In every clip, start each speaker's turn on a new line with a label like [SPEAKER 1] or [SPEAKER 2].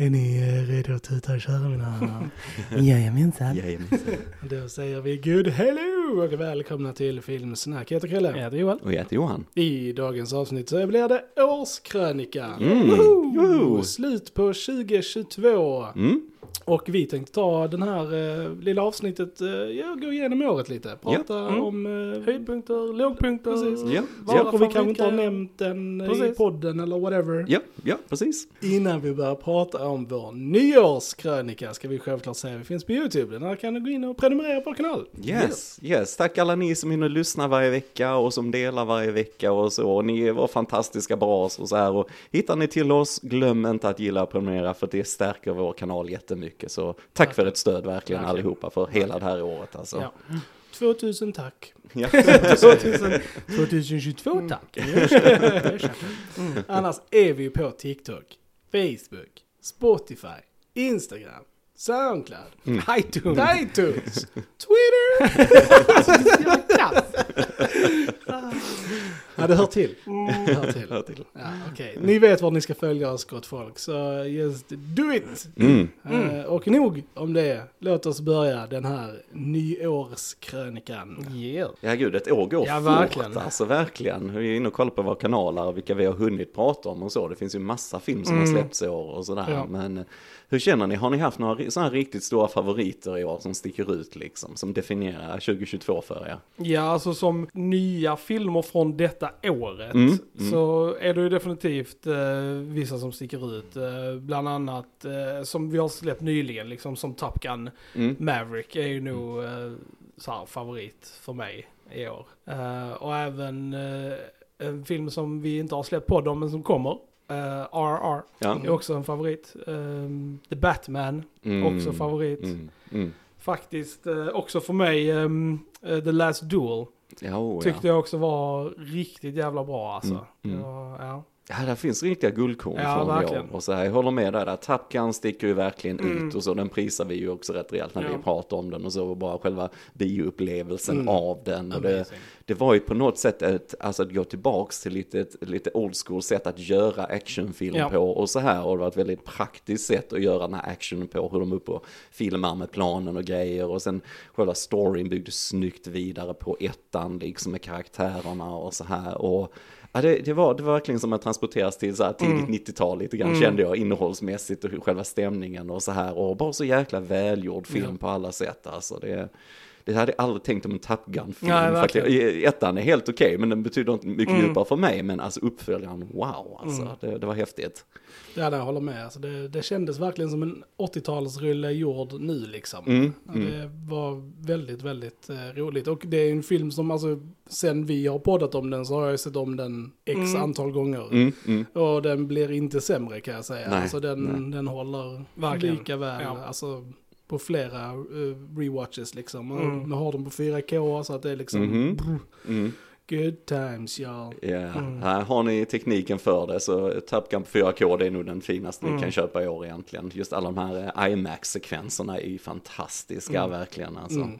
[SPEAKER 1] Är ni eh, redo att tuta och köra mina herrar?
[SPEAKER 2] Jajamensan.
[SPEAKER 3] Jajamensan.
[SPEAKER 1] Då säger vi good hello och välkomna till Filmsnack. Jag heter Chrille.
[SPEAKER 2] Jag heter Johan.
[SPEAKER 3] Och jag heter Johan.
[SPEAKER 1] I dagens avsnitt så blir det årskrönika.
[SPEAKER 3] Mm.
[SPEAKER 1] Woho!
[SPEAKER 3] Woho!
[SPEAKER 1] Slut på 2022.
[SPEAKER 3] Mm.
[SPEAKER 1] Och vi tänkte ta den här eh, lilla avsnittet, eh, ja, gå igenom året lite. Prata
[SPEAKER 2] Mm.
[SPEAKER 1] om eh,
[SPEAKER 2] Höjdpunkter, lågpunkter.
[SPEAKER 1] Precis.
[SPEAKER 3] Ja,
[SPEAKER 1] saker
[SPEAKER 3] ja.
[SPEAKER 1] vi kanske inte har nämnt än eh, i
[SPEAKER 2] Precis.
[SPEAKER 1] podden eller whatever.
[SPEAKER 3] ja, ja, precis.
[SPEAKER 1] Innan vi börjar prata om vår nyårskrönika ska vi självklart säga att vi finns på YouTube. Där kan du gå in och prenumerera på vår kanal.
[SPEAKER 3] Yes, yes. Tack alla ni som hinner lyssna varje vecka och som delar varje vecka och så. Ni var fantastiska bra och så här. Och hittar ni till oss, glöm inte att gilla och prenumerera för det stärker vår kanal jättemycket. Så tack för ett stöd verkligen
[SPEAKER 1] Verkligen.
[SPEAKER 3] allihopa för hela det här året alltså.
[SPEAKER 1] Ja. 2000 tack.
[SPEAKER 3] Ja.
[SPEAKER 2] 2000, 2022 tack.
[SPEAKER 1] Mm. Annars är vi på TikTok, Facebook, Spotify, Instagram, Soundcloud,
[SPEAKER 3] Mm.
[SPEAKER 2] iTunes.
[SPEAKER 1] iTunes, Twitter. ja, det hör till. Det hör till.
[SPEAKER 3] Hör till.
[SPEAKER 1] Ja, okej. Ni vet var ni ska följa oss gott folk, så just do it!
[SPEAKER 3] Mm.
[SPEAKER 1] Eh, och nog om det, låt oss börja den här nyårskrönikan.
[SPEAKER 2] Yeah.
[SPEAKER 3] Ja gud, ett år går
[SPEAKER 1] Ja,
[SPEAKER 3] fort.
[SPEAKER 1] verkligen.
[SPEAKER 3] Alltså verkligen. Vi är inne och kollar på våra kanaler och vilka vi har hunnit prata om och så. Det finns ju massa film som
[SPEAKER 1] Mm.
[SPEAKER 3] har släppts i år och sådär.
[SPEAKER 1] Ja.
[SPEAKER 3] Men eh, hur känner ni? Har ni haft några sådana riktigt stora favoriter i år som sticker ut liksom? Som definierar 2022 för er?
[SPEAKER 2] Ja, alltså som nya filmer från detta året
[SPEAKER 3] Mm, mm.
[SPEAKER 2] så är det ju definitivt eh, vissa som sticker ut. Eh, bland annat eh, som vi har släppt nyligen, liksom som Top Gun
[SPEAKER 3] Mm.
[SPEAKER 2] Maverick är ju nog eh, så här, favorit för mig i år. Eh, och även eh, en film som vi inte har släppt podd om men som kommer. RR
[SPEAKER 3] Ja.
[SPEAKER 2] är också en favorit. Ehm, The Batman,
[SPEAKER 3] Mm.
[SPEAKER 2] också favorit.
[SPEAKER 3] Mm. Mm.
[SPEAKER 2] Faktiskt eh, också för mig ehm, eh, The Last Duel.
[SPEAKER 3] Ja, oh,
[SPEAKER 2] Tyckte
[SPEAKER 3] ja.
[SPEAKER 2] jag också var riktigt jävla bra alltså.
[SPEAKER 3] Mm, mm.
[SPEAKER 2] Var, ja.
[SPEAKER 3] Ja, där finns riktiga guldkorn
[SPEAKER 2] Ja,
[SPEAKER 3] från i
[SPEAKER 2] verkligen.
[SPEAKER 3] år. Och så här, jag håller med där, där Top Gun sticker ju verkligen
[SPEAKER 2] Mm.
[SPEAKER 3] ut och så. Den prisar vi ju också rätt rejält när
[SPEAKER 2] Ja.
[SPEAKER 3] vi pratar om den och så. Och bara själva bioupplevelsen
[SPEAKER 1] Mm.
[SPEAKER 3] av den. Och det, det var ju på något sätt ett, alltså att gå tillbaks till lite, ett, lite old school sätt att göra actionfilm
[SPEAKER 2] Ja.
[SPEAKER 3] på och så här. Och det var ett väldigt praktiskt sätt att göra den här actionen på, hur de upp och filmar med planen och grejer. Och sen själva storyn byggdes snyggt vidare på ettan, liksom med karaktärerna och så här. Och Ja, det, det, var, det var verkligen som att transporteras till så här tidigt
[SPEAKER 2] Mm.
[SPEAKER 3] 90-tal lite grann
[SPEAKER 2] Mm.
[SPEAKER 3] kände jag innehållsmässigt och själva stämningen och så här och bara så jäkla välgjord film
[SPEAKER 1] Ja.
[SPEAKER 3] på alla sätt alltså. Det, det hade jag aldrig tänkt om en Top Gun-film. Ettan är helt okej, men den betyder inte mycket
[SPEAKER 2] Mm.
[SPEAKER 3] djupare för mig. Men alltså uppföljaren, wow, alltså,
[SPEAKER 2] Mm.
[SPEAKER 3] det, det var häftigt.
[SPEAKER 1] Ja, jag håller med. Alltså det, det kändes verkligen som en 80-talsrulle gjord nu liksom.
[SPEAKER 3] Mm, mm.
[SPEAKER 1] Det var väldigt, väldigt eh, roligt. Och det är en film som alltså, sen vi har poddat om den så har jag sett om den x
[SPEAKER 2] Mm.
[SPEAKER 1] antal gånger.
[SPEAKER 3] Mm, mm.
[SPEAKER 1] Och den blir inte sämre kan jag säga.
[SPEAKER 3] Nej,
[SPEAKER 1] alltså den,
[SPEAKER 3] nej.
[SPEAKER 1] den håller
[SPEAKER 2] Verkligen.
[SPEAKER 1] lika väl.
[SPEAKER 2] Ja.
[SPEAKER 1] Alltså på flera uh, rewatches liksom.
[SPEAKER 2] Mm.
[SPEAKER 1] Man har dem på 4K så att det är liksom
[SPEAKER 3] Mhm.
[SPEAKER 1] brr,
[SPEAKER 3] Mm.
[SPEAKER 1] good times y'all.
[SPEAKER 3] Ja,
[SPEAKER 2] Mm.
[SPEAKER 3] här har ni tekniken för det så Top Gun på 4K det är nog den finaste
[SPEAKER 2] Mm.
[SPEAKER 3] ni kan köpa i år egentligen. Just alla de här eh, IMAX-sekvenserna är ju fantastiska
[SPEAKER 1] Mm.
[SPEAKER 3] verkligen alltså.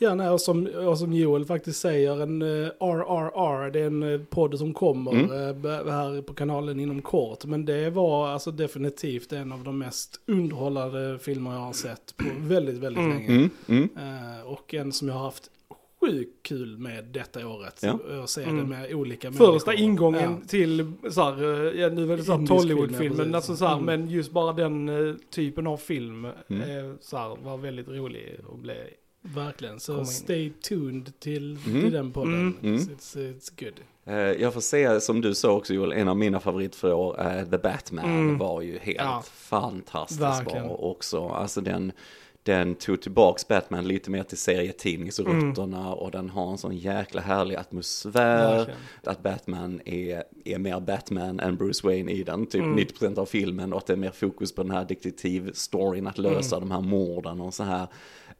[SPEAKER 1] Mm. Ja, nej, och, som, och som Joel faktiskt säger, en uh, RRR, det är en uh, podd som kommer
[SPEAKER 3] Mm.
[SPEAKER 1] eh, b- här på kanalen inom kort. Men det var alltså definitivt en av de mest underhållande filmer jag har sett på väldigt, väldigt
[SPEAKER 2] Mm.
[SPEAKER 1] länge.
[SPEAKER 3] Mm, mm.
[SPEAKER 1] Eh, och en som jag har haft sjukt kul med detta året.
[SPEAKER 3] Ja.
[SPEAKER 1] Jag ser
[SPEAKER 2] Mm.
[SPEAKER 1] det med olika
[SPEAKER 2] Första
[SPEAKER 1] människor.
[SPEAKER 2] ingången
[SPEAKER 1] Ja.
[SPEAKER 2] till så här, eh, ja, nu är det så här
[SPEAKER 1] Indisk film,
[SPEAKER 2] Tollywood-film,
[SPEAKER 1] ja,
[SPEAKER 2] men
[SPEAKER 1] precis.
[SPEAKER 2] alltså så här,
[SPEAKER 1] Mm.
[SPEAKER 2] men just bara den eh, typen av film
[SPEAKER 3] Mm.
[SPEAKER 2] eh, så här, var väldigt rolig och blev
[SPEAKER 1] Verkligen, så stay tuned till,
[SPEAKER 3] Mm.
[SPEAKER 1] till den podden.
[SPEAKER 2] Mm.
[SPEAKER 3] Mm.
[SPEAKER 1] It's, it's good.
[SPEAKER 3] Eh, Jag får säga som du sa också Joel, en av mina år, eh, The Batman,
[SPEAKER 2] Mm.
[SPEAKER 3] var ju helt
[SPEAKER 2] Ja.
[SPEAKER 3] fantastiskt
[SPEAKER 1] Verkligen.
[SPEAKER 3] bra också. Alltså den, den tog tillbaks Batman lite mer till serietidningsrutterna och den har en sån jäkla härlig atmosfär.
[SPEAKER 2] Verkligen.
[SPEAKER 3] Att Batman är, är mer Batman än Bruce Wayne i den, typ
[SPEAKER 2] Mm.
[SPEAKER 3] 90% av filmen och att det är mer fokus på den här detektivstoryn, att lösa
[SPEAKER 2] Mm.
[SPEAKER 3] de här morden och så här.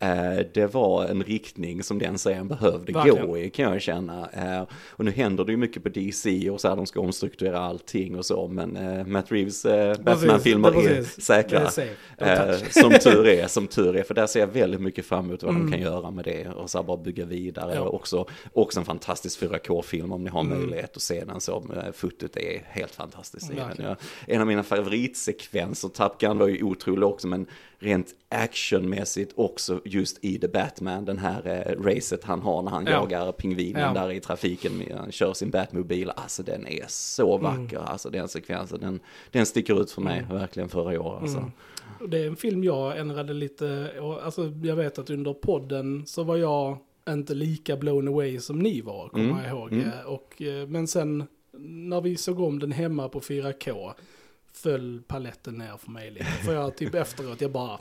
[SPEAKER 3] Eh, det var en riktning som den serien behövde
[SPEAKER 2] Verkligen.
[SPEAKER 3] gå i kan jag känna. Eh, och nu händer det ju mycket på DC och så här, de ska omstrukturera allting och så, men eh, Matt Reeves Batman-filmer
[SPEAKER 1] är
[SPEAKER 3] är säkra.
[SPEAKER 1] är
[SPEAKER 3] som tur är, som tur Fury, för där ser jag väldigt mycket fram emot vad de kan göra med det och så här bara bygga vidare.
[SPEAKER 2] Ja.
[SPEAKER 3] Och också, också en fantastisk 4K-film om ni har möjlighet att se den så. Fotot är helt fantastiskt. Ja, en av mina favoritsekvenser, Top Gun var ju otrolig också, men rent actionmässigt också just i The Batman, den här eh, racet han har när han
[SPEAKER 2] Ja.
[SPEAKER 3] jagar pingvinen
[SPEAKER 2] Ja.
[SPEAKER 3] där i trafiken, han kör sin Batmobil, alltså den är så vacker, alltså den sekvensen, den, den sticker ut för mig verkligen förra året. Alltså.
[SPEAKER 1] Och Det är en film jag ändrade lite, och, alltså jag vet att under podden så var jag inte lika blown away som ni var, kommer
[SPEAKER 3] Mm,
[SPEAKER 1] jag ihåg.
[SPEAKER 3] mm.
[SPEAKER 1] Eh, Och, eh, men sen när vi såg om den hemma på 4K föll paletten ner för mig lite. För jag typ efteråt, jag bara,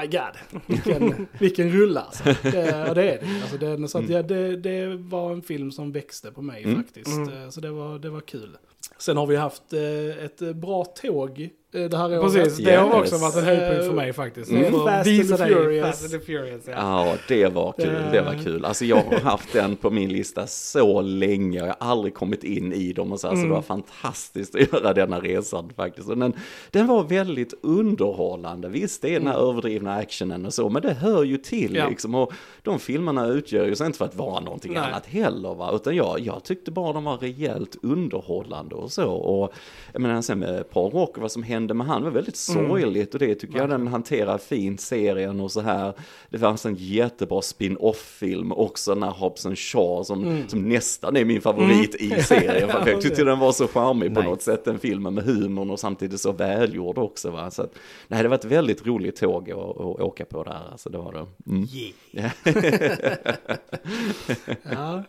[SPEAKER 1] my god, vilken, vilken rulla alltså. Det, och det är det alltså det. Så att, ja, det, det var en film som växte på mig
[SPEAKER 3] Mm.
[SPEAKER 1] faktiskt.
[SPEAKER 2] Mm.
[SPEAKER 1] Eh, Så det var, det var kul. Sen har vi haft eh, ett bra tåg det här året.
[SPEAKER 2] Precis, det har
[SPEAKER 3] Yes.
[SPEAKER 2] också varit en höjdpunkt för mig faktiskt.
[SPEAKER 1] Mm.
[SPEAKER 2] För att
[SPEAKER 1] Fast and Furious.
[SPEAKER 2] Fast and Furious, ja.
[SPEAKER 3] Ja, det var kul,
[SPEAKER 1] Det-
[SPEAKER 3] det var kul. Alltså jag har haft den på min lista så länge och jag har aldrig kommit in i dem och så, här, så
[SPEAKER 2] Mm.
[SPEAKER 3] det var fantastiskt att göra denna resan faktiskt. Och den, den var väldigt underhållande, visst det är den här överdrivna actionen och så, men det hör ju till
[SPEAKER 2] Mm. Ja.
[SPEAKER 3] liksom. Och de filmerna utgör ju sig inte för att vara någonting
[SPEAKER 2] Nej.
[SPEAKER 3] annat heller va, utan jag, jag tyckte bara de var rejält underhållande och så. Och jag menar sen med Paul Walker, vad som hände med han var väldigt sorgligt och det tycker jag den hanterar fint, serien och så här. Det fanns en jättebra spin-off-film också, när Hobson Shaw, som, som nästan är min favorit i serien. För jag tyckte den var så charmig på
[SPEAKER 2] Nice.
[SPEAKER 3] något sätt, den filmen med humorn och samtidigt så välgjord också. Va? Så att, nej, det var ett väldigt roligt tåg att, att åka på där, alltså det var det. Mm.
[SPEAKER 1] Yeah. ja,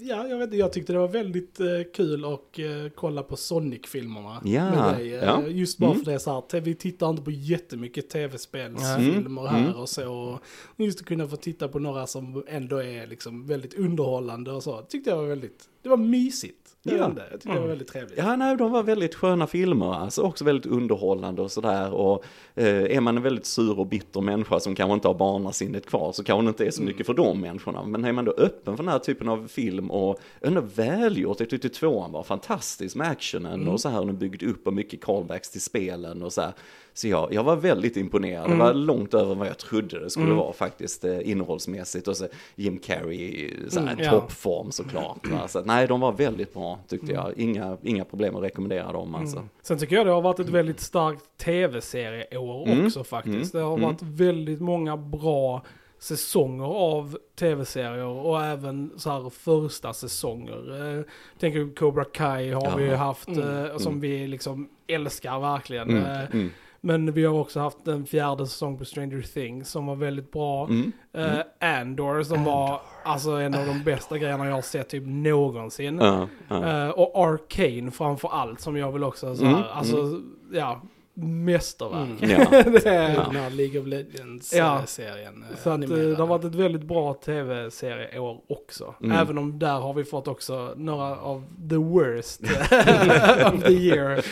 [SPEAKER 1] ja, jag, vet, inte, jag tyckte det var väldigt eh, kul att eh, kolla på Sonic-filmerna.
[SPEAKER 3] Ja,
[SPEAKER 1] eh,
[SPEAKER 3] ja.
[SPEAKER 1] Just bara
[SPEAKER 3] Mm.
[SPEAKER 1] för det är så här, vi tittar inte på jättemycket
[SPEAKER 3] Mm,
[SPEAKER 1] tv-spelsfilmer här
[SPEAKER 3] mm.
[SPEAKER 1] och så. Och just att kunna få titta på några som ändå är liksom väldigt underhållande och så. Tyckte jag var väldigt, det var mysigt. Jag,
[SPEAKER 3] Ja.
[SPEAKER 1] vet inte, jag tyckte det var väldigt trevligt.
[SPEAKER 3] Ja, nej, de var väldigt sköna filmer, alltså också väldigt underhållande och sådär. Och eh, är man en väldigt sur och bitter människa som kanske inte har barnasinnet kvar så kanske det inte är så mycket för de människorna. Men är man då öppen för den här typen av film och ändå välgjort, jag tyckte tvåan var fantastisk med actionen och så här, och den byggde upp och mycket callbacks till spelen och så här. Så jag, jag var väldigt imponerad, det var långt över vad jag trodde det skulle vara faktiskt eh, innehållsmässigt. Och så Jim Carrey i så här,
[SPEAKER 2] Mm, ja.
[SPEAKER 3] toppform såklart. Va? Så nej, de var väldigt bra tyckte jag. Inga, inga problem att rekommendera dem alltså.
[SPEAKER 2] Sen tycker jag det har varit ett väldigt starkt tv-serieår
[SPEAKER 3] Mm.
[SPEAKER 2] också faktiskt.
[SPEAKER 3] Mm.
[SPEAKER 2] Det har
[SPEAKER 3] Mm.
[SPEAKER 2] varit väldigt många bra säsonger av tv-serier och även så här första säsonger. Eh, tänker Cobra Kai har
[SPEAKER 3] Ja.
[SPEAKER 2] vi haft
[SPEAKER 1] Mm.
[SPEAKER 2] eh, som vi liksom älskar verkligen.
[SPEAKER 3] Mm,
[SPEAKER 2] Eh,
[SPEAKER 3] mm,
[SPEAKER 2] Men vi har också haft en fjärde säsong på Stranger Things som var väldigt bra.
[SPEAKER 3] mm.
[SPEAKER 2] Eh, Andor som var alltså en av de bästa grejerna jag har sett typ någonsin.
[SPEAKER 3] Ja, ja.
[SPEAKER 2] Eh, och Arcane framför allt som jag vill också så här,
[SPEAKER 3] Mm,
[SPEAKER 2] alltså ja, mästerverk.
[SPEAKER 1] Mm.
[SPEAKER 3] Ja.
[SPEAKER 2] det är,
[SPEAKER 1] Den här League of Legends
[SPEAKER 2] Ja.
[SPEAKER 1] eh, serien.
[SPEAKER 2] så att, eh, det har varit ett väldigt bra tv-serieår också.
[SPEAKER 3] Mm.
[SPEAKER 2] Även om där har vi fått också några av the worst of the year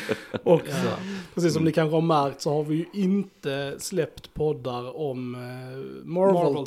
[SPEAKER 2] också.
[SPEAKER 1] Ja. Precis som ni kanske har märkt så har vi ju inte släppt poddar om eh, Marvel,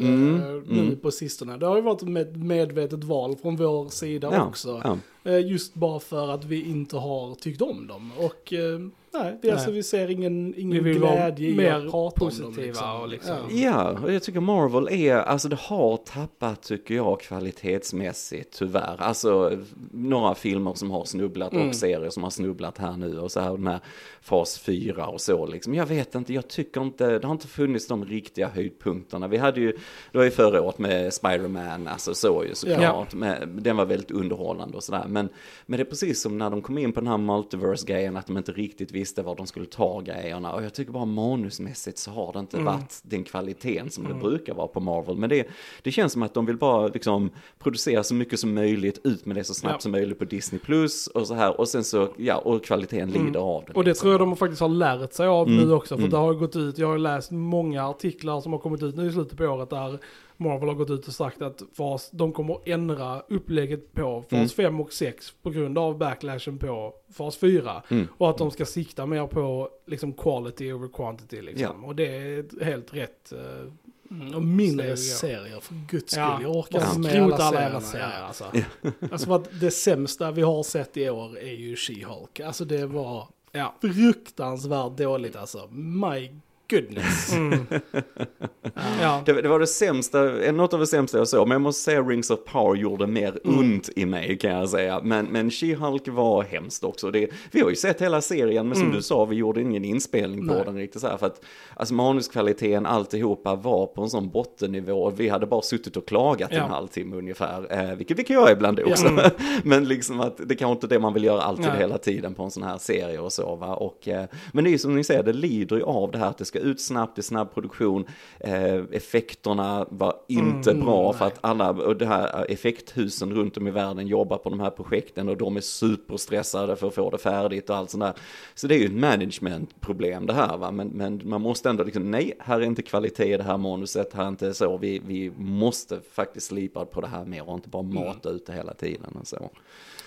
[SPEAKER 3] Mm,
[SPEAKER 1] nu
[SPEAKER 3] mm.
[SPEAKER 1] på sistone. Det har ju varit ett medvetet val från vår sida
[SPEAKER 3] Ja,
[SPEAKER 1] också.
[SPEAKER 3] Ja.
[SPEAKER 1] Eh, just bara för att vi inte har tyckt om dem. Och eh, nej, det är alltså, vi ser ingen,
[SPEAKER 2] Vi
[SPEAKER 1] ingen
[SPEAKER 2] vara
[SPEAKER 1] glädje i
[SPEAKER 2] mer
[SPEAKER 1] att prata om dem.
[SPEAKER 2] positiva och liksom-
[SPEAKER 1] Ja.
[SPEAKER 3] Ja, och jag tycker Marvel är, alltså det har tappat tycker jag kvalitetsmässigt tyvärr. Alltså några filmer som har snubblat
[SPEAKER 1] Mm.
[SPEAKER 3] och serier som har snubblat här nu och så här den här fas 4 och så liksom. Jag vet inte, jag tycker inte, det har inte funnits de riktiga höjdpunkterna. Vi hade ju, det var ju förra året med Spider-Man, alltså så ju såklart. Men den var väldigt underhållande och sådär. Men, men det är precis som när de kom in på den här multiverse-grejen, att de inte riktigt visste var de skulle ta grejerna. Och jag tycker bara manusmässigt så har det inte varit den kvaliteten som det brukar vara på Marvel. Men det, det känns som att de vill bara liksom producera så mycket som möjligt, ut med det så snabbt
[SPEAKER 2] Ja.
[SPEAKER 3] som möjligt på Disney Plus och så här. Och sen så, ja, och kvaliteten lider av det.
[SPEAKER 2] Och det
[SPEAKER 3] liksom.
[SPEAKER 2] tror jag de faktiskt har lärt sig av
[SPEAKER 3] Mm,
[SPEAKER 2] nu också. För
[SPEAKER 3] mm.
[SPEAKER 2] det har gått ut, jag har läst många artiklar som har kommit ut nu i slutet på året där Marvel har gått ut och sagt att fas, de kommer att ändra upplägget på fas
[SPEAKER 3] Mm.
[SPEAKER 2] 5 och 6 på grund av backlashen på fas 4.
[SPEAKER 3] Mm.
[SPEAKER 2] Och att de ska sikta mer på liksom quality over quantity liksom. Och det är helt rätt.
[SPEAKER 1] Mm, och mindre
[SPEAKER 2] Serier.
[SPEAKER 1] serier, för guds skull.
[SPEAKER 2] Ja,
[SPEAKER 1] Jag orkar inte med alla serierna.
[SPEAKER 2] serier alltså.
[SPEAKER 1] Alltså för att det sämsta vi har sett i år är ju She-Hulk. Alltså det var
[SPEAKER 2] Ja.
[SPEAKER 1] fruktansvärt dåligt alltså. My goodness.
[SPEAKER 2] Mm. ja.
[SPEAKER 3] Det, det var det sämsta, något av det sämsta jag såg, men jag måste säga Rings of Power gjorde mer
[SPEAKER 2] Mm.
[SPEAKER 3] ont i mig kan jag säga. Men, men She-Hulk var hemskt också. Det, vi har ju sett hela serien, men som
[SPEAKER 2] Mm.
[SPEAKER 3] du sa, vi gjorde ingen inspelning på
[SPEAKER 1] Nej.
[SPEAKER 3] den riktigt så här. För att alltså, manuskvaliteten, alltihopa var på en sån bottennivå. Vi hade bara suttit och klagat
[SPEAKER 2] Ja.
[SPEAKER 3] en halvtimme ungefär, eh, vilket vi kan göra ibland också.
[SPEAKER 2] Mm.
[SPEAKER 3] men liksom att det kanske inte är det man vill göra alltid
[SPEAKER 2] Nej.
[SPEAKER 3] hela tiden på en sån här serie och så va. Och, eh, men det är ju som ni säger, det lider ju av det här att det ska ut snabbt, är snabb produktion, eh, effekterna var inte
[SPEAKER 1] Mm,
[SPEAKER 3] bra för att alla, och det här effekthusen runt om i världen jobbar på de här projekten och de är superstressade för att få det färdigt och allt sånt där. Så det är ju ett managementproblem det här va, men, men man måste ändå liksom, nej, här är inte kvalitet i det här manuset, här är inte så, vi, vi måste faktiskt slipa på det här mer och inte bara mata ut det hela tiden och så.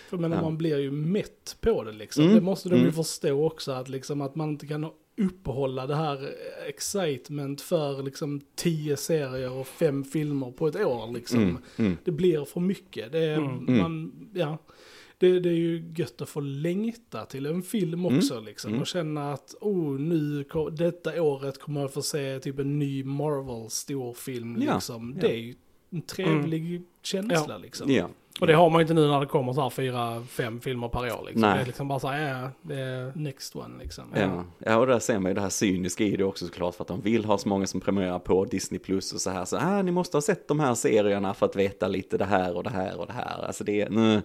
[SPEAKER 1] För men
[SPEAKER 3] Ja.
[SPEAKER 1] man blir ju mätt på det liksom.
[SPEAKER 3] Mm,
[SPEAKER 1] Det måste de ju
[SPEAKER 3] mm.
[SPEAKER 1] förstå också att liksom att man inte kan uppehålla det här excitement för liksom tio serier och fem filmer på ett år liksom.
[SPEAKER 3] Mm, mm.
[SPEAKER 1] Det blir för mycket. Det är,
[SPEAKER 2] Mm.
[SPEAKER 1] man, ja. Det, det är ju gött att få längta till en film
[SPEAKER 3] Mm.
[SPEAKER 1] också liksom.
[SPEAKER 3] Mm.
[SPEAKER 1] Och känna att, oh, nu, detta året kommer jag få se typ en ny Marvel-storfilm
[SPEAKER 3] Ja,
[SPEAKER 1] liksom.
[SPEAKER 3] ja.
[SPEAKER 1] Det är ju en trevlig känsla liksom.
[SPEAKER 3] Ja.
[SPEAKER 2] Och det har man ju inte nu när det kommer så här fyra, fem filmer per år liksom.
[SPEAKER 3] Nej.
[SPEAKER 2] Det är liksom bara så här, ja, det är...
[SPEAKER 1] Next one liksom.
[SPEAKER 3] Ja. ja, och där ser man ju det här cyniska i det också såklart för att de vill ha så många som premierar på Disney Plus och så här. Så ah, ni måste ha sett de här serierna för att veta lite det här och det här och det här. Alltså det nej,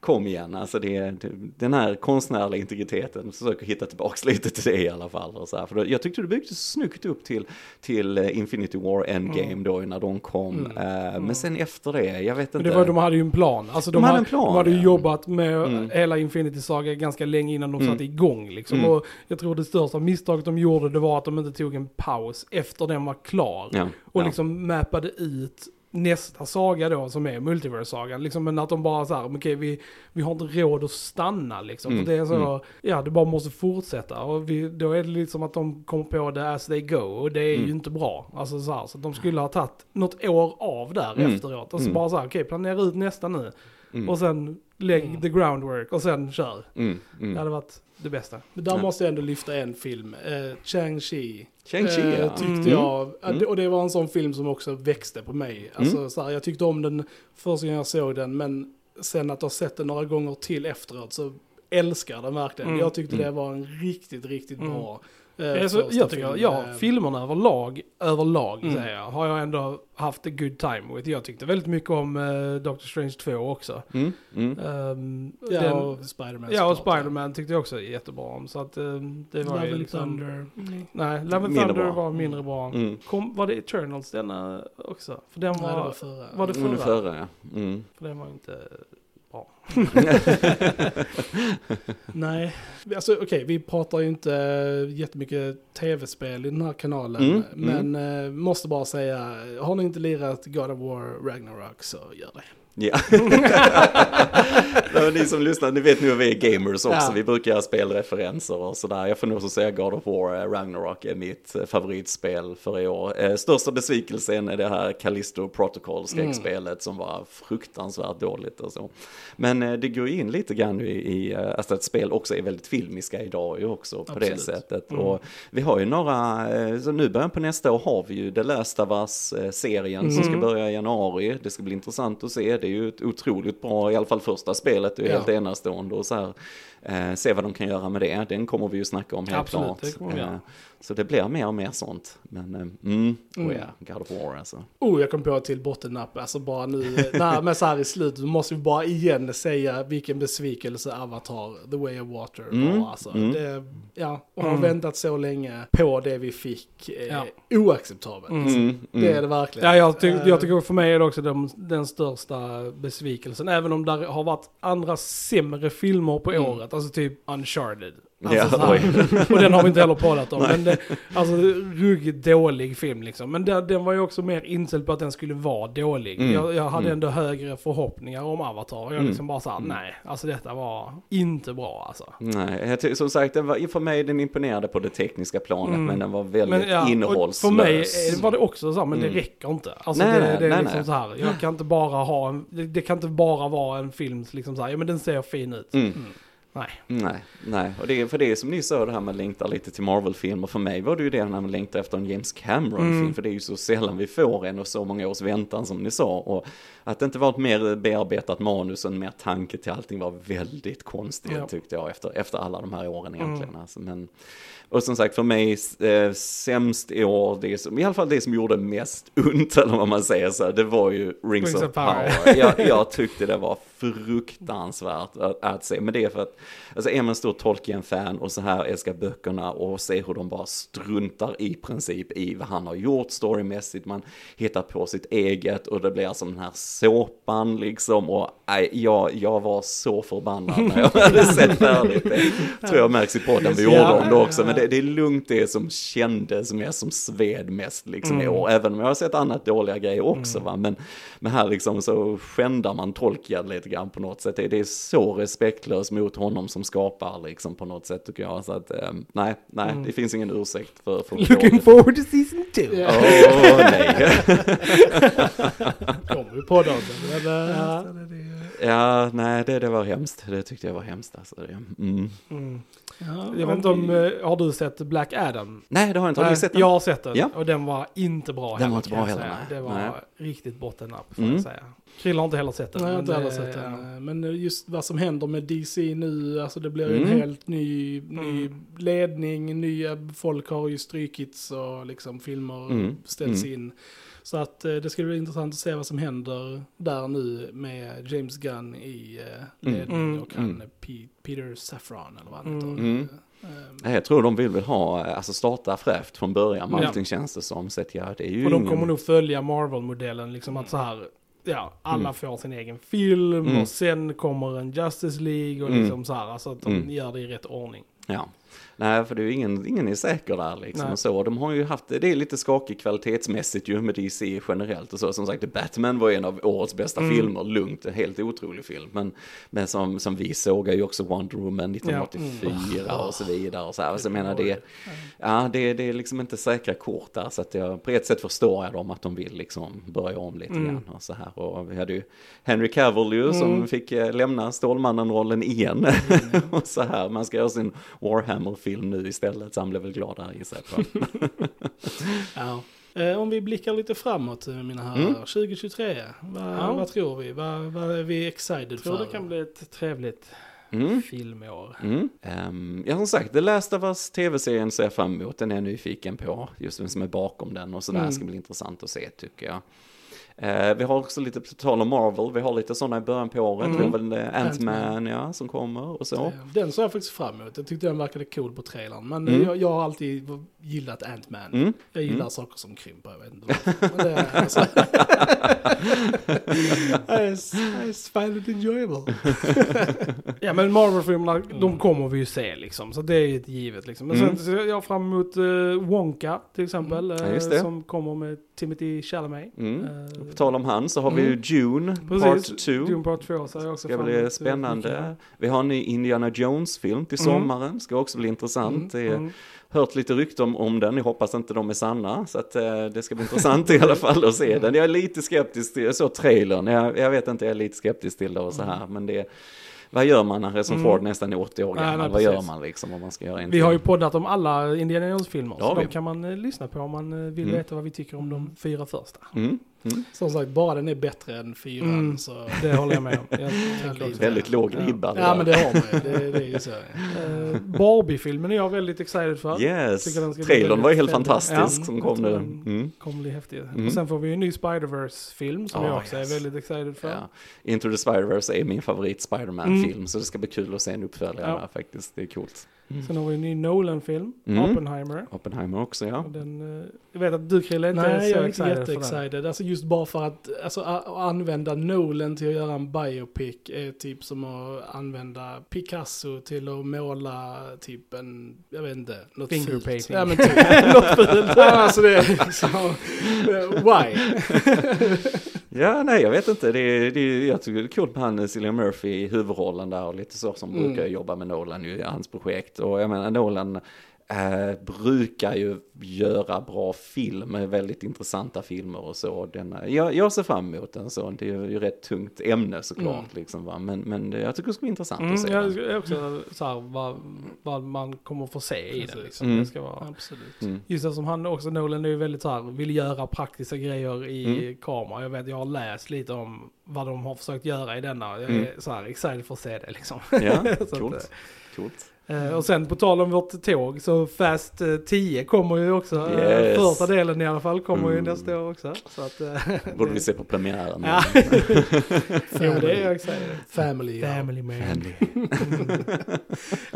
[SPEAKER 3] kom igen, alltså det det, den här konstnärliga integriteten, försöker hitta tillbaks lite till det i alla fall. Och så här. För jag tyckte det byggde snyggt upp till, till eh, Infinity War Endgame då när de kom.
[SPEAKER 1] Mm.
[SPEAKER 3] Eh, Men sen efter det, jag vet
[SPEAKER 2] Men
[SPEAKER 3] inte.
[SPEAKER 2] det var, de hade ju en plan. Alltså de,
[SPEAKER 3] De hade en plan,
[SPEAKER 2] de hade ju jobbat med
[SPEAKER 3] Mm.
[SPEAKER 2] hela Infinity Saga ganska länge innan de
[SPEAKER 3] Mm.
[SPEAKER 2] satte igång liksom.
[SPEAKER 3] Mm.
[SPEAKER 2] Och jag tror det största misstaget de gjorde det var att de inte tog en paus efter den var klar.
[SPEAKER 3] ja,
[SPEAKER 2] Och
[SPEAKER 3] ja.
[SPEAKER 2] liksom mappade ut nästa saga då som är Multiverse-sagan. Liksom, men att de bara så här, okej vi, vi har inte råd att stanna liksom.
[SPEAKER 3] Mm,
[SPEAKER 2] För det är så,
[SPEAKER 3] mm.
[SPEAKER 2] ja det bara måste fortsätta. Och vi, då är det liksom att de kommer på det as they go. Och det är
[SPEAKER 3] Mm.
[SPEAKER 2] ju inte bra. Alltså så här, så att de skulle ha tagit något år av där
[SPEAKER 3] Mm,
[SPEAKER 2] efteråt. Och så
[SPEAKER 3] mm.
[SPEAKER 2] bara så här, okej planera ut nästa nu.
[SPEAKER 3] Mm,
[SPEAKER 2] Och sen lägg
[SPEAKER 1] Mm.
[SPEAKER 2] the groundwork och sen kör.
[SPEAKER 3] mm, mm.
[SPEAKER 2] Det hade varit det bästa.
[SPEAKER 1] Men där
[SPEAKER 3] Ja.
[SPEAKER 1] måste jag ändå lyfta en film, eh, Chang-Chi.
[SPEAKER 3] Shang-Chi
[SPEAKER 1] Eh,
[SPEAKER 3] ja.
[SPEAKER 1] tyckte
[SPEAKER 3] Mm.
[SPEAKER 1] jag,
[SPEAKER 3] Mm.
[SPEAKER 1] och det var en sån film som också växte på mig. Alltså, så här, jag tyckte om den första gången jag såg den, men sen att ha sett den några gånger till efteråt så älskar den verkligen.
[SPEAKER 2] Mm.
[SPEAKER 1] Jag tyckte
[SPEAKER 3] Mm.
[SPEAKER 1] det var en riktigt, riktigt
[SPEAKER 2] Mm.
[SPEAKER 1] bra eh,
[SPEAKER 2] Jag, tycker,
[SPEAKER 1] film.
[SPEAKER 2] ja,
[SPEAKER 1] Eh,
[SPEAKER 2] filmerna överlag, överlag
[SPEAKER 1] Mm.
[SPEAKER 2] säger jag, har jag ändå haft a good time with. Jag tyckte väldigt mycket om uh, Doctor Strange 2 också.
[SPEAKER 3] Mm, mm.
[SPEAKER 2] Um,
[SPEAKER 1] Ja,
[SPEAKER 2] den,
[SPEAKER 1] och Spiderman
[SPEAKER 2] ja, och Spiderman tyckte jag också jättebra om. Så att um, det var
[SPEAKER 1] Love
[SPEAKER 2] ju
[SPEAKER 1] and
[SPEAKER 2] liksom...
[SPEAKER 1] Thunder.
[SPEAKER 2] Nej, Love and Thunder
[SPEAKER 3] bra.
[SPEAKER 2] var mindre bra.
[SPEAKER 3] Mm.
[SPEAKER 2] Kom, var det Eternals denna också? För den var,
[SPEAKER 1] Nej, det var förra.
[SPEAKER 2] var det
[SPEAKER 3] Under
[SPEAKER 2] förra?
[SPEAKER 3] ja. Mm.
[SPEAKER 2] För den var inte bra.
[SPEAKER 1] Nej, alltså okej, vi pratar ju inte jättemycket tv-spel i den här kanalen.
[SPEAKER 3] Mm,
[SPEAKER 1] men eh, måste bara säga, har ni inte lirat God of War Ragnarok så gör det.
[SPEAKER 3] Ja. Ni som lyssnar, ni vet nu att vi är gamers också.
[SPEAKER 1] Ja.
[SPEAKER 3] Vi brukar göra spelreferenser och sådär. Jag får nog också säga God of War eh, Ragnarok är mitt eh, favoritspel för i år. Eh, största besvikelsen är det här Callisto Protocol skräckspelet som var fruktansvärt dåligt och så. Men det går in lite grann i, i alltså att spel också är väldigt filmiska idag ju också på det
[SPEAKER 1] Absolut.
[SPEAKER 3] sättet.
[SPEAKER 2] Mm.
[SPEAKER 3] Och vi har ju några, så nu början på nästa år har vi ju The Last of Us-serien som ska
[SPEAKER 2] Mm.
[SPEAKER 3] börja i januari. Det ska bli intressant att se. Det är ju ett otroligt bra, i alla fall första spelet, det är
[SPEAKER 1] Ja.
[SPEAKER 3] helt enastående och så här. Eh, se vad de kan göra med det, den kommer vi ju snacka om helt
[SPEAKER 2] Absolut,
[SPEAKER 3] klart. Eh, så det blir mer och mer sånt. Men, eh, mm,
[SPEAKER 1] Mm.
[SPEAKER 3] oh ja, God of War alltså.
[SPEAKER 1] Oh, jag kom på till bottennapp. Alltså bara nu, nej, men så här i slutet måste vi bara igen säga vilken besvikelse Avatar, The Way of Water
[SPEAKER 3] Mm,
[SPEAKER 1] var. Alltså.
[SPEAKER 3] mm.
[SPEAKER 1] Det, ja, och har
[SPEAKER 2] Mm.
[SPEAKER 1] väntat så länge på det vi fick. Eh,
[SPEAKER 2] Ja.
[SPEAKER 1] Oacceptabelt.
[SPEAKER 2] Mm.
[SPEAKER 3] Mm,
[SPEAKER 1] Det är
[SPEAKER 3] mm.
[SPEAKER 1] det verkligen.
[SPEAKER 2] Ja, jag, tyck,
[SPEAKER 1] Eh,
[SPEAKER 2] jag tycker för mig är det också den, den största besvikelsen. Även om det har varit andra sämre filmer på
[SPEAKER 1] Mm.
[SPEAKER 2] året. Alltså typ Uncharted. Alltså
[SPEAKER 3] Ja,
[SPEAKER 2] och den har vi inte heller pratat om. men det, alltså ruggigt dålig film liksom. Men den, den var ju också mer inställd på att den skulle vara dålig.
[SPEAKER 3] Mm.
[SPEAKER 2] Jag, jag hade
[SPEAKER 3] Mm.
[SPEAKER 2] ändå högre förhoppningar om Avatar. Och jag
[SPEAKER 3] Mm.
[SPEAKER 2] liksom bara såhär,
[SPEAKER 3] Mm.
[SPEAKER 2] nej. Alltså detta var inte bra alltså.
[SPEAKER 3] Nej, jag som sagt, den var, för mig den imponerade på det tekniska planet,
[SPEAKER 2] Mm.
[SPEAKER 3] men den var väldigt
[SPEAKER 2] Men, ja,
[SPEAKER 3] innehållslös.
[SPEAKER 2] För mig är- var det också så här, men
[SPEAKER 3] Mm.
[SPEAKER 2] det räcker inte. Alltså
[SPEAKER 3] Nej,
[SPEAKER 2] det, det är
[SPEAKER 3] nej,
[SPEAKER 2] liksom
[SPEAKER 3] nej.
[SPEAKER 2] så här, jag kan inte bara ha en, det, det kan inte bara vara en film liksom så här, ja men den ser fin ut. Nej.
[SPEAKER 3] Nej, nej. Och det är för det är som ni sa det här med längtar lite till Marvel-filmer. För mig var det ju det när man längtar efter en James Cameron-film.
[SPEAKER 2] Mm.
[SPEAKER 3] För det är ju så sällan vi får en och så många års väntan som ni sa. Och att det inte var ett mer bearbetat manus och en mer tanke till allting var väldigt konstigt
[SPEAKER 2] Ja.
[SPEAKER 3] tyckte jag efter, efter alla de här åren egentligen.
[SPEAKER 2] Mm.
[SPEAKER 3] Alltså, men, och som sagt för mig, eh, sämst i år, det som, i alla fall det som gjorde mest ont, eller vad man säger så, det var ju Rings,
[SPEAKER 2] Rings
[SPEAKER 3] of,
[SPEAKER 2] of Power.
[SPEAKER 3] Power. jag, jag tyckte det var fruktansvärt att, att se, men det är för att, alltså är man stor Tolkien-fan och så här älskar böckerna och ser hur de bara struntar i princip i vad han har gjort storymässigt, man hittar på sitt eget och det blir alltså den här såpan liksom och nej, jag, jag var så förbannad när jag hade sett färdigt det. Tror jag märks i podden vi gjorde om det också, men det, det är lugnt det som kändes mest som sved mest liksom i
[SPEAKER 2] Mm.
[SPEAKER 3] år, även om jag har sett annat dåliga grejer också va, men, men här liksom så skändar man Tolkien lite grann på något sätt, det, det är så respektlöst mot honom som skapar liksom på något sätt tycker jag, så att eh, nej, nej, det finns ingen ursäkt för, för
[SPEAKER 2] Looking forward to season two.
[SPEAKER 1] Ja.
[SPEAKER 3] Åh nej.
[SPEAKER 1] Kommer på dagen. Eller,
[SPEAKER 2] Ja.
[SPEAKER 3] Ja, nej, det, det var hemskt. Det tyckte jag var hemskt alltså. Det. Mm.
[SPEAKER 1] Ja,
[SPEAKER 2] Jag vet inte om, eh, har du sett Black Adam?
[SPEAKER 3] Nej, det har jag inte. Har du sett den?
[SPEAKER 2] Jag har sett den
[SPEAKER 3] Ja.
[SPEAKER 2] och den var inte bra
[SPEAKER 3] Den var inte bra heller, nej.
[SPEAKER 2] Det var
[SPEAKER 3] Nej.
[SPEAKER 2] riktigt bottennapp får
[SPEAKER 3] Mm.
[SPEAKER 2] jag säga. Krille har inte heller sett den.
[SPEAKER 1] Nej, har inte
[SPEAKER 2] men,
[SPEAKER 1] heller
[SPEAKER 2] eh,
[SPEAKER 1] sett den. Men just vad som händer med DC nu, alltså det blir
[SPEAKER 3] Mm.
[SPEAKER 1] en helt ny, ny
[SPEAKER 2] Mm.
[SPEAKER 1] ledning, nya folk har ju strykits och liksom filmer
[SPEAKER 3] Mm.
[SPEAKER 1] ställs
[SPEAKER 3] Mm.
[SPEAKER 1] in. Så att eh, det ska bli intressant att se vad som händer där nu med James Gunn i eh,
[SPEAKER 3] Mm.
[SPEAKER 1] ledning
[SPEAKER 2] Mm.
[SPEAKER 1] och han
[SPEAKER 3] Mm.
[SPEAKER 1] eh, P- Peter Safran eller vad han
[SPEAKER 2] Mm.
[SPEAKER 1] heter.
[SPEAKER 3] Mm. Nej, Jag tror de vill väl ha, alltså starta fräscht från början med
[SPEAKER 2] Ja.
[SPEAKER 3] allting känns det som. Så att ja, det är ju
[SPEAKER 2] Och de
[SPEAKER 3] ingen...
[SPEAKER 2] kommer nog följa Marvel-modellen, liksom att så här, ja, alla
[SPEAKER 3] Mm.
[SPEAKER 2] får sin egen film
[SPEAKER 3] Mm.
[SPEAKER 2] och sen kommer en Justice League och
[SPEAKER 3] Mm.
[SPEAKER 2] liksom så här, alltså att de
[SPEAKER 3] Mm.
[SPEAKER 2] gör det i rätt ordning.
[SPEAKER 3] Ja. Nej, för det är ju ingen, ingen är säker där liksom
[SPEAKER 2] Nej.
[SPEAKER 3] och så. De har ju haft, det är lite skakigt kvalitetsmässigt ju med DC generellt och så. Som sagt, Batman var en av årets bästa
[SPEAKER 2] Mm.
[SPEAKER 3] filmer, lugnt, en helt otrolig film. Men, men som, som vi såg är ju också Wonder Woman 1984
[SPEAKER 2] Ja.
[SPEAKER 3] och så vidare och så här. Så jag menar det, ja det, det är liksom inte säkra kort där. Så att jag, på ett sätt förstår jag dem att de vill liksom börja om lite
[SPEAKER 2] Mm.
[SPEAKER 3] grann och så här. Och vi hade ju Henry Cavill ju som
[SPEAKER 2] Mm.
[SPEAKER 3] fick eh, lämna Stålmannen-rollen igen. och så här, man ska göra sin Warhammer-film nu istället, så han blev väl glad där gissar jag.
[SPEAKER 1] Ja. Eh, om vi blickar lite framåt, eh, mina herrar.
[SPEAKER 3] Mm.
[SPEAKER 1] 2023, vad,
[SPEAKER 2] Ja.
[SPEAKER 1] vad tror vi? Vad, vad är vi excited
[SPEAKER 2] Jag tror
[SPEAKER 1] för?
[SPEAKER 2] det kan bli ett trevligt
[SPEAKER 3] Mm.
[SPEAKER 2] filmår.
[SPEAKER 3] Mm. Ehm, ja som sagt, The Last of Us tv-serien ser jag fram emot, den är jag nyfiken på, just vem som är bakom den och sådär,
[SPEAKER 1] Mm.
[SPEAKER 3] ska bli intressant att se tycker jag. Eh, vi har också lite, på tal om Marvel, vi har lite sådana i början på året,
[SPEAKER 2] Mm.
[SPEAKER 3] vi har väl eh, Ant-Man ja, som kommer och så.
[SPEAKER 1] Den såg jag faktiskt fram emot. Jag tyckte den verkade cool på trailern. Men
[SPEAKER 3] Mm.
[SPEAKER 1] jag, jag har alltid gillat Ant-Man.
[SPEAKER 3] Mm.
[SPEAKER 1] Jag gillar
[SPEAKER 3] Mm.
[SPEAKER 1] saker som krymper, jag vet inte varför. Det är alltså... I find it enjoyable.
[SPEAKER 2] Ja men Marvel-filmerna, de kommer vi ju se liksom. Så det är ju ett givet liksom. Men
[SPEAKER 3] Mm.
[SPEAKER 2] sen ser jag fram emot uh, Wonka till exempel.
[SPEAKER 3] Ja,
[SPEAKER 2] eh, som kommer med Timothy Chalamet.
[SPEAKER 3] Mm.
[SPEAKER 2] Eh,
[SPEAKER 3] På tal om han så har vi ju
[SPEAKER 2] Mm.
[SPEAKER 3] June
[SPEAKER 2] Precis,
[SPEAKER 3] Part 2.
[SPEAKER 2] Dune Part 2 så jag också
[SPEAKER 3] Ska bli spännande. Vi har en ny Indiana Jones-film till
[SPEAKER 2] Mm.
[SPEAKER 3] sommaren, ska också bli intressant. Är
[SPEAKER 2] Mm.
[SPEAKER 3] hört lite rykten om, om den, jag hoppas inte de är sanna. Så att eh, det ska bli intressant i alla fall att se den. Jag är lite skeptisk till, jag såg trailern, jag, jag vet inte, jag är lite skeptisk till det och så här. Men det, vad gör man när Harrison
[SPEAKER 2] Mm.
[SPEAKER 3] Ford nästan är 80 år
[SPEAKER 2] Nej,
[SPEAKER 3] gammal?
[SPEAKER 2] nej,
[SPEAKER 3] vad gör man liksom om man ska göra en
[SPEAKER 2] Vi har ju
[SPEAKER 3] film?
[SPEAKER 2] poddat om alla Indiana Jones-filmer.
[SPEAKER 3] Ja,
[SPEAKER 2] så
[SPEAKER 3] vi.
[SPEAKER 2] de kan man eh, lyssna på om man eh, vill
[SPEAKER 3] Mm.
[SPEAKER 2] veta vad vi tycker om de fyra första.
[SPEAKER 3] Mm. Mm.
[SPEAKER 1] Som sagt, bara den är bättre än fyran
[SPEAKER 2] Mm.
[SPEAKER 1] så...
[SPEAKER 2] Det håller jag med om. Jag
[SPEAKER 3] Väldigt låg
[SPEAKER 2] Ja.
[SPEAKER 3] ribba.
[SPEAKER 1] Ja men det har man ju. Det, det är ju så.
[SPEAKER 2] Eh, Barbie-filmen är jag väldigt excited för.
[SPEAKER 3] Yes, trailern var ju helt fantastisk
[SPEAKER 2] fet.
[SPEAKER 3] som
[SPEAKER 2] Ja,
[SPEAKER 3] kom nu.
[SPEAKER 2] den
[SPEAKER 3] Mm.
[SPEAKER 2] kommer bli häftig.
[SPEAKER 3] Mm.
[SPEAKER 2] Och sen får vi ju en ny Spider-Verse-film som
[SPEAKER 3] Oh,
[SPEAKER 2] jag också
[SPEAKER 3] yes.
[SPEAKER 2] är väldigt excited för.
[SPEAKER 3] Ja. Into the Spider-Verse är min favorit Spider-Man-film, så det ska bli kul att se en uppföljare
[SPEAKER 2] Mm. Ja.
[SPEAKER 3] faktiskt. Det är coolt.
[SPEAKER 2] Sen har vi en ny Nolan-film,
[SPEAKER 3] Mm.
[SPEAKER 2] Oppenheimer.
[SPEAKER 3] Oppenheimer också, ja.
[SPEAKER 2] Den, eh, jag vet att du Krille inte
[SPEAKER 1] Nej,
[SPEAKER 2] är så
[SPEAKER 1] jag är inte jätteexcited. Alltså just bara för att alltså, att använda Nolan till att göra en biopic är typ som att använda Picasso till att måla typ en, jag vet inte, något
[SPEAKER 2] Finger
[SPEAKER 1] fult.
[SPEAKER 2] painting.
[SPEAKER 1] Ja men typ, något fult. Alltså det är liksom, why?
[SPEAKER 3] Ja, nej, jag vet inte. Det det jag tycker det är kul med han Cillian Murphy i huvudrollen där och lite så som
[SPEAKER 1] Mm.
[SPEAKER 3] brukar jobba med Nolan i hans projekt. Och jag menar, Nolan eh, brukar ju göra bra film, eh, väldigt intressanta filmer och så. Den, eh, jag, jag ser fram emot den så, det är ju rätt tungt ämne såklart
[SPEAKER 1] Mm.
[SPEAKER 3] liksom va, men, men det- jag tycker det ska bli intressant
[SPEAKER 2] Mm,
[SPEAKER 3] att se
[SPEAKER 2] jag
[SPEAKER 3] den.
[SPEAKER 2] är också så här, vad, vad man kommer få se i den liksom.
[SPEAKER 3] Mm.
[SPEAKER 2] Det ska vara.
[SPEAKER 1] Absolut.
[SPEAKER 3] Mm.
[SPEAKER 2] Just det som han också, Nolan är ju väldigt så här, vill göra praktiska grejer i
[SPEAKER 3] Mm.
[SPEAKER 2] kamera. Jag vet, jag har läst lite om vad de har försökt göra i denna. Jag är
[SPEAKER 3] Mm.
[SPEAKER 2] så här excited för att se det liksom.
[SPEAKER 3] Ja, coolt. coolt.
[SPEAKER 2] Eh, och sen på tal om vårt tåg så Fast eh, 10 kommer ju också. eh,
[SPEAKER 3] Yes.
[SPEAKER 2] Första delen i alla fall kommer ju
[SPEAKER 3] Mm.
[SPEAKER 2] nästa år också. Så att, eh,
[SPEAKER 3] Borde
[SPEAKER 2] det-
[SPEAKER 3] vi se på premiären.
[SPEAKER 2] Ja. jo det är jag excited.
[SPEAKER 1] Family. ja.
[SPEAKER 2] Family man.
[SPEAKER 3] Family.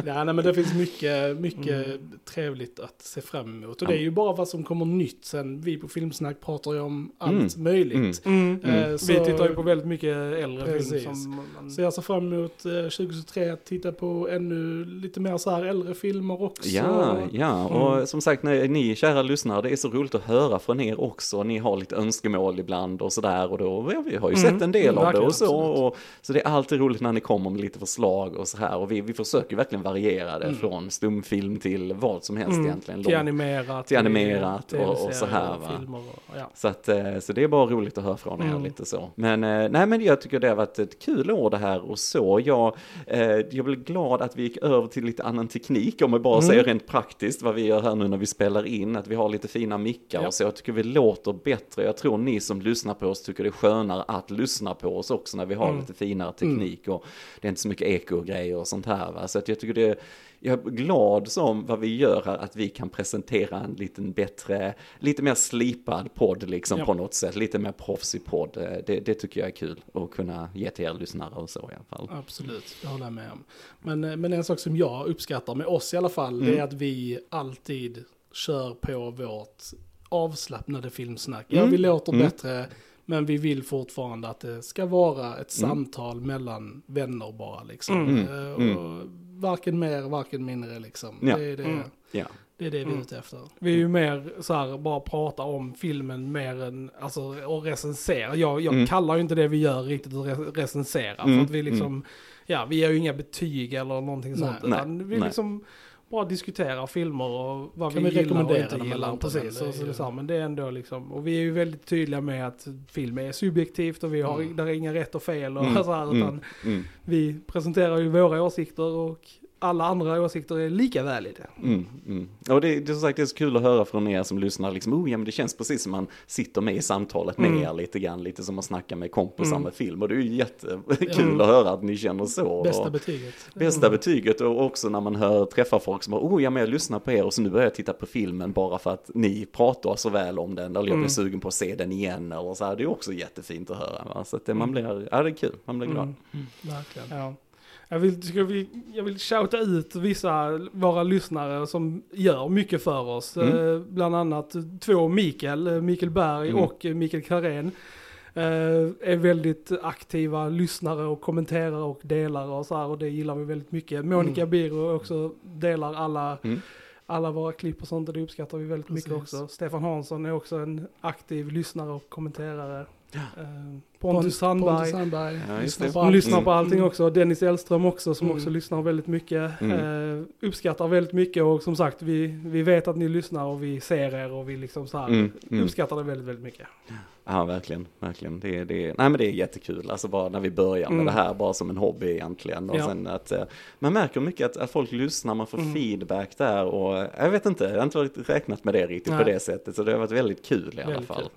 [SPEAKER 1] Ja, nej, men det finns mycket, mycket
[SPEAKER 2] Mm.
[SPEAKER 1] trevligt att se fram emot. Och det är ju bara vad som kommer nytt sen. Vi på Filmsnack pratar ju om allt
[SPEAKER 3] Mm.
[SPEAKER 1] möjligt.
[SPEAKER 2] Mm.
[SPEAKER 1] Eh,
[SPEAKER 2] Vi
[SPEAKER 1] så-
[SPEAKER 2] tittar ju på väldigt mycket äldre
[SPEAKER 1] Precis.
[SPEAKER 2] film som man,
[SPEAKER 1] Så jag ser fram emot eh, 2023 att titta på ännu lite mer så här äldre filmer också.
[SPEAKER 3] Ja, ja, och
[SPEAKER 2] Mm.
[SPEAKER 3] som sagt, när ni kära lyssnare, det är så roligt att höra från er också. Ni har lite önskemål ibland och sådär och då, ja, vi har ju
[SPEAKER 2] Mm,
[SPEAKER 3] sett en del av det och så. Och, så det är alltid roligt när ni kommer med lite förslag och så här och vi, vi försöker verkligen variera det
[SPEAKER 1] Mm.
[SPEAKER 3] från stumfilm till vad som helst
[SPEAKER 2] Mm,
[SPEAKER 3] egentligen.
[SPEAKER 2] till animerat.
[SPEAKER 3] till animerat och- och
[SPEAKER 2] TV-serier
[SPEAKER 3] så här, va.
[SPEAKER 2] Och, ja.
[SPEAKER 3] Så, att, eh, så det är bara roligt att höra från er
[SPEAKER 2] Mm.
[SPEAKER 3] lite så. Men, eh, nej, men jag tycker det har varit ett kul år det här och så. Jag, eh, jag blir glad att vi gick över till lite annan teknik, om jag bara
[SPEAKER 2] Mm.
[SPEAKER 3] säger rent praktiskt vad vi gör här nu när vi spelar in, att vi har lite fina mickar
[SPEAKER 2] Ja.
[SPEAKER 3] och så. Jag tycker vi låter bättre. Jag tror ni som lyssnar på oss tycker det är skönare att lyssna på oss också när vi har
[SPEAKER 2] Mm.
[SPEAKER 3] lite finare teknik och det är inte så mycket eko och grejer och sånt här. Va? Så att jag tycker det är, jag är glad som vad vi gör här, att vi kan presentera en liten bättre, lite mer slipad podd liksom
[SPEAKER 1] Ja.
[SPEAKER 3] på något sätt, lite mer proffsig podd. Eh, Det, det tycker jag är kul att kunna ge till er lyssnare och så i alla fall.
[SPEAKER 1] Absolut, det håller jag med om. Men, eh, men en sak som jag uppskattar med oss i alla fall, det
[SPEAKER 3] Mm.
[SPEAKER 1] är att vi alltid kör på vårt avslappnade filmsnack. Ja,
[SPEAKER 3] Mm.
[SPEAKER 1] vi låter
[SPEAKER 3] Mm.
[SPEAKER 1] bättre, men vi vill fortfarande att det ska vara ett
[SPEAKER 3] Mm.
[SPEAKER 1] samtal mellan vänner bara liksom.
[SPEAKER 2] Mm.
[SPEAKER 1] Eh,
[SPEAKER 3] Mm.
[SPEAKER 1] Och varken mer, varken mindre liksom.
[SPEAKER 3] Ja.
[SPEAKER 1] Det, är det,
[SPEAKER 2] Mm.
[SPEAKER 3] Ja.
[SPEAKER 1] det är det vi är
[SPEAKER 2] Mm.
[SPEAKER 1] ute efter.
[SPEAKER 2] Vi är ju mer så här, bara prata om filmen mer än, alltså, och recensera. Jag, jag
[SPEAKER 3] Mm.
[SPEAKER 2] kallar ju inte det vi gör riktigt att re- recensera.
[SPEAKER 3] Mm,
[SPEAKER 2] För att vi liksom, ja, vi ger ju inga betyg eller någonting
[SPEAKER 1] Nej,
[SPEAKER 2] sånt.
[SPEAKER 3] nej,
[SPEAKER 2] Utan vi
[SPEAKER 3] nej.
[SPEAKER 2] liksom bara diskuterar filmer och vad
[SPEAKER 1] Kan
[SPEAKER 2] vi,
[SPEAKER 1] vi
[SPEAKER 2] gillar och
[SPEAKER 1] rekommendera
[SPEAKER 2] inte
[SPEAKER 1] dem
[SPEAKER 2] gillar. Precis,
[SPEAKER 1] men det
[SPEAKER 2] så,
[SPEAKER 1] är
[SPEAKER 2] så men det är ändå liksom, och vi är ju väldigt tydliga med att film är subjektivt och vi har,
[SPEAKER 1] Mm.
[SPEAKER 2] där är inga rätt och fel och
[SPEAKER 3] Mm,
[SPEAKER 2] så här,
[SPEAKER 3] mm,
[SPEAKER 2] utan
[SPEAKER 3] Mm.
[SPEAKER 2] vi presenterar ju våra åsikter och alla andra åsikter är lika valida.
[SPEAKER 3] Mm, mm. Och det, det är som sagt det är så kul att höra från er som lyssnar, liksom, oh, ja, men det känns precis som man sitter med i samtalet med
[SPEAKER 2] Mm.
[SPEAKER 3] er lite grann, lite som att snacka med kompisar
[SPEAKER 2] Mm.
[SPEAKER 3] med film. Och det är ju jättekul
[SPEAKER 2] Mm.
[SPEAKER 3] att höra att ni känner så.
[SPEAKER 1] Bästa
[SPEAKER 3] och,
[SPEAKER 1] betyget.
[SPEAKER 3] bästa betyget och också när man hör, träffar folk som bara, oh ja men jag lyssnar på er och så nu börjar jag titta på filmen bara för att ni pratar så väl om den, eller jag blir
[SPEAKER 2] Mm.
[SPEAKER 3] sugen på att se den igen eller så här. Det är också jättefint att höra. Va? Så att det, man blir, ja det är kul, man blir glad.
[SPEAKER 2] Mm.
[SPEAKER 1] Verkligen.
[SPEAKER 2] Ja. Jag vill, ska vi, jag vill shouta ut vissa våra lyssnare som gör mycket för oss.
[SPEAKER 3] Mm.
[SPEAKER 2] Eh, bland annat två Mikael, eh, Mikael Berg
[SPEAKER 3] Mm.
[SPEAKER 2] och eh, Mikael Karén. Är väldigt aktiva lyssnare och kommenterar och delar och så här och det gillar vi väldigt mycket. Monica
[SPEAKER 1] Mm.
[SPEAKER 2] Biro också delar alla,
[SPEAKER 3] Mm.
[SPEAKER 2] alla våra klipp och sånt och det uppskattar vi väldigt mycket
[SPEAKER 1] Precis.
[SPEAKER 2] också. Stefan Hansson är också en aktiv lyssnare och kommenterare. Eh, Pontus
[SPEAKER 1] Pont-
[SPEAKER 2] Sandberg.
[SPEAKER 1] Pontus Sandberg.
[SPEAKER 3] Ja,
[SPEAKER 1] Lyssnar på allt.
[SPEAKER 2] lyssnar på
[SPEAKER 3] Mm.
[SPEAKER 2] allting också. Dennis Elström också som
[SPEAKER 1] Mm.
[SPEAKER 2] också lyssnar väldigt mycket.
[SPEAKER 3] Mm.
[SPEAKER 2] Eh, uppskattar väldigt mycket och som sagt vi, vi vet att ni lyssnar och vi ser er och vi liksom så här
[SPEAKER 3] Mm, mm.
[SPEAKER 2] uppskattar det väldigt, väldigt mycket.
[SPEAKER 3] Ja, verkligen, verkligen. Det, det, nej, men det är jättekul, alltså bara när vi börjar med
[SPEAKER 2] Mm.
[SPEAKER 3] det här, bara som en hobby egentligen. Och
[SPEAKER 2] Ja.
[SPEAKER 3] sen att, eh, man märker mycket att, att folk lyssnar, man får
[SPEAKER 2] Mm.
[SPEAKER 3] feedback där och eh, jag vet inte, jag har inte räknat med det riktigt på
[SPEAKER 2] Nej.
[SPEAKER 3] det sättet. Så det har varit väldigt kul i alla
[SPEAKER 2] Väldigt
[SPEAKER 3] fall.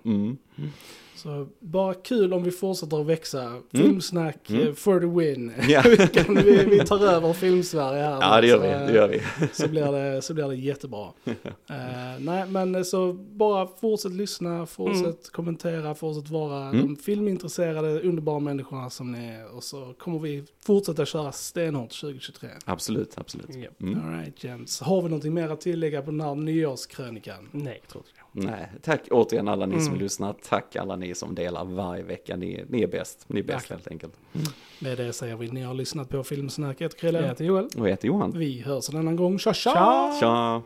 [SPEAKER 3] Mm.
[SPEAKER 1] Så bara kul om vi fortsätter att växa. Filmsnack
[SPEAKER 3] Mm.
[SPEAKER 1] eh, for the win.
[SPEAKER 3] Ja.
[SPEAKER 1] vi, kan, vi, vi tar över filmsverige här.
[SPEAKER 3] ja, det gör
[SPEAKER 1] så,
[SPEAKER 3] vi,
[SPEAKER 1] eh,
[SPEAKER 3] det gör vi.
[SPEAKER 1] Så blir det, så blir det jättebra. Eh, nej, men eh, så bara fortsätt lyssna, fortsätt
[SPEAKER 2] Mm.
[SPEAKER 1] kommentera, fortsätt vara
[SPEAKER 3] Mm.
[SPEAKER 1] de filmintresserade, underbara människorna som ni är. Och så kommer vi fortsätta köra stenhårt 2023.
[SPEAKER 3] Absolut, absolut.
[SPEAKER 2] Ja.
[SPEAKER 3] Mm.
[SPEAKER 1] Alright Jens, har vi någonting mer att tillägga på den här nyårskrönikan?
[SPEAKER 2] Nej, jag tror inte det.
[SPEAKER 3] Nej, tack återigen alla ni som
[SPEAKER 2] Mm.
[SPEAKER 3] lyssnar. Tack alla ni som delar varje vecka. Ni, ni är bäst. Ni är bäst helt enkelt.
[SPEAKER 1] Med det säger vi, ni har lyssnat på Filmsnacket, Krille.
[SPEAKER 2] Jag heter Joel.
[SPEAKER 3] Och jag heter Johan.
[SPEAKER 1] Vi hörs en annan gång. Tja tja!
[SPEAKER 2] Tja!
[SPEAKER 3] Tja!